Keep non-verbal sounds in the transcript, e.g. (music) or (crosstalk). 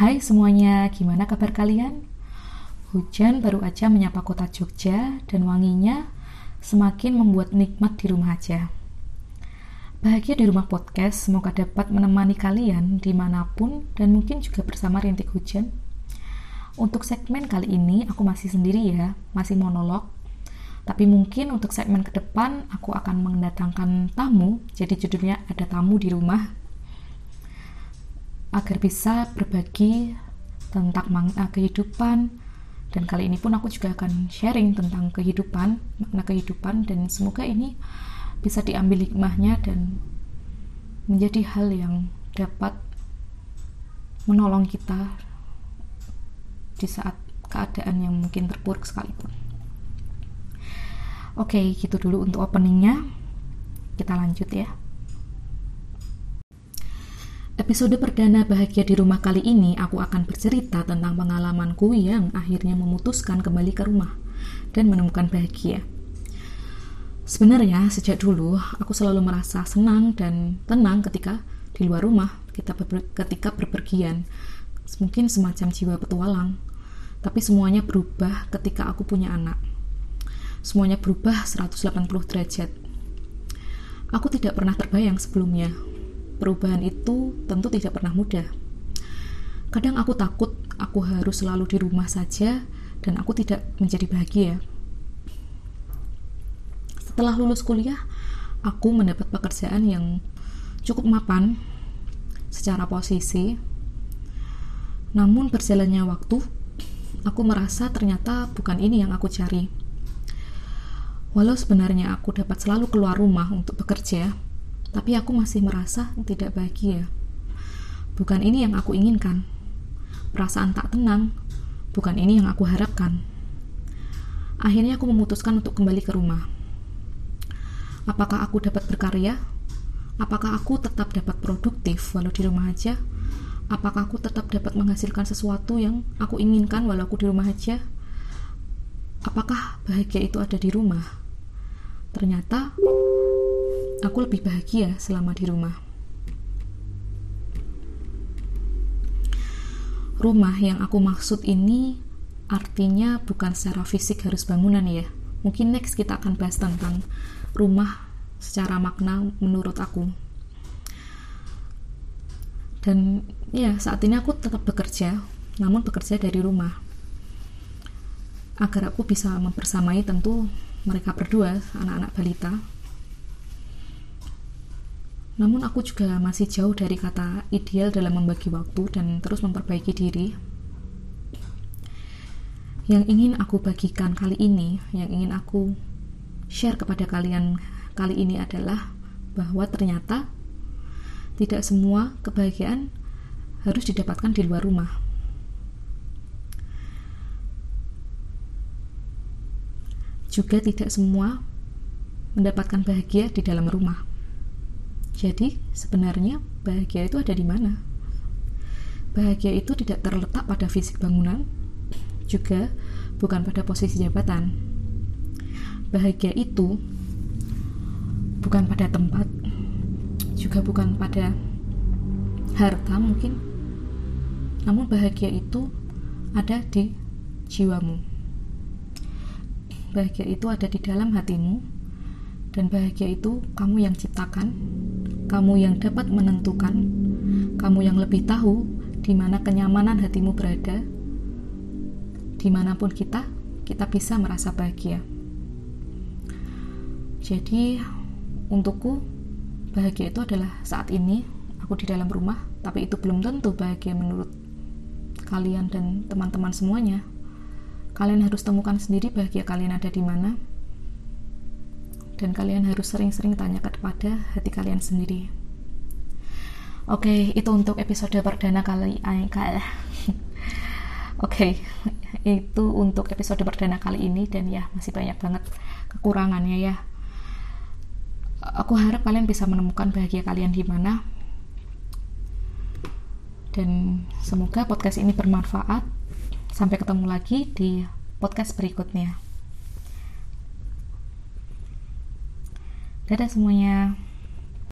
Hai semuanya, gimana kabar kalian? Hujan baru aja menyapa kota Jogja dan wanginya semakin membuat nikmat di rumah aja. Bahagia di rumah podcast, semoga dapat menemani kalian di mana pun dan mungkin juga bersama rintik hujan. Untuk segmen kali ini aku masih sendiri ya, masih monolog. Tapi mungkin untuk segmen ke depan aku akan mendatangkan tamu, jadi judulnya ada tamu di rumah agar bisa berbagi tentang makna kehidupan dan kali ini pun aku juga akan sharing tentang kehidupan makna kehidupan dan semoga ini bisa diambil hikmahnya dan menjadi hal yang dapat menolong kita di saat keadaan yang mungkin terpuruk sekalipun. Oke, gitu dulu untuk openingnya. Kita lanjut ya. Episode perdana Bahagia di Rumah kali ini aku akan bercerita tentang pengalamanku yang akhirnya memutuskan kembali ke rumah dan menemukan bahagia. Sebenarnya sejak dulu aku selalu merasa senang dan tenang ketika di luar rumah, kita ber ketika berpergian. Mungkin semacam jiwa petualang. Tapi semuanya berubah ketika aku punya anak. Semuanya berubah 180 derajat. Aku tidak pernah terbayang sebelumnya perubahan itu tentu tidak pernah mudah. Kadang aku takut aku harus selalu di rumah saja dan aku tidak menjadi bahagia. Setelah lulus kuliah, aku mendapat pekerjaan yang cukup mapan secara posisi. Namun berjalannya waktu, aku merasa ternyata bukan ini yang aku cari. Walau sebenarnya aku dapat selalu keluar rumah untuk bekerja, tapi aku masih merasa tidak bahagia. Bukan ini yang aku inginkan. Perasaan tak tenang, bukan ini yang aku harapkan. Akhirnya aku memutuskan untuk kembali ke rumah. Apakah aku dapat berkarya? Apakah aku tetap dapat produktif walau di rumah aja? Apakah aku tetap dapat menghasilkan sesuatu yang aku inginkan walau aku di rumah aja? Apakah bahagia itu ada di rumah? Ternyata aku lebih bahagia selama di rumah. Rumah yang aku maksud ini artinya bukan secara fisik harus bangunan ya. Mungkin next kita akan bahas tentang rumah secara makna menurut aku. Dan ya, saat ini aku tetap bekerja, namun bekerja dari rumah. Agar aku bisa mempersamai tentu mereka berdua, anak-anak balita, namun aku juga masih jauh dari kata ideal dalam membagi waktu dan terus memperbaiki diri. Yang ingin aku bagikan kali ini, yang ingin aku share kepada kalian kali ini adalah bahwa ternyata tidak semua kebahagiaan harus didapatkan di luar rumah. Juga tidak semua mendapatkan bahagia di dalam rumah. Jadi, sebenarnya bahagia itu ada di mana? Bahagia itu tidak terletak pada fisik bangunan, juga bukan pada posisi jabatan. Bahagia itu bukan pada tempat, juga bukan pada harta mungkin. Namun bahagia itu ada di jiwamu. Bahagia itu ada di dalam hatimu dan bahagia itu kamu yang ciptakan kamu yang dapat menentukan, kamu yang lebih tahu di mana kenyamanan hatimu berada, di mana pun kita, kita bisa merasa bahagia. Jadi, untukku, bahagia itu adalah saat ini aku di dalam rumah, tapi itu belum tentu bahagia menurut kalian dan teman-teman semuanya. Kalian harus temukan sendiri bahagia kalian ada di mana dan kalian harus sering-sering tanya kepada hati kalian sendiri. Oke, okay, itu untuk episode perdana kali ini. (laughs) Oke, okay, itu untuk episode perdana kali ini dan ya masih banyak banget kekurangannya ya. Aku harap kalian bisa menemukan bahagia kalian di mana. Dan semoga podcast ini bermanfaat. Sampai ketemu lagi di podcast berikutnya. Dadah semuanya.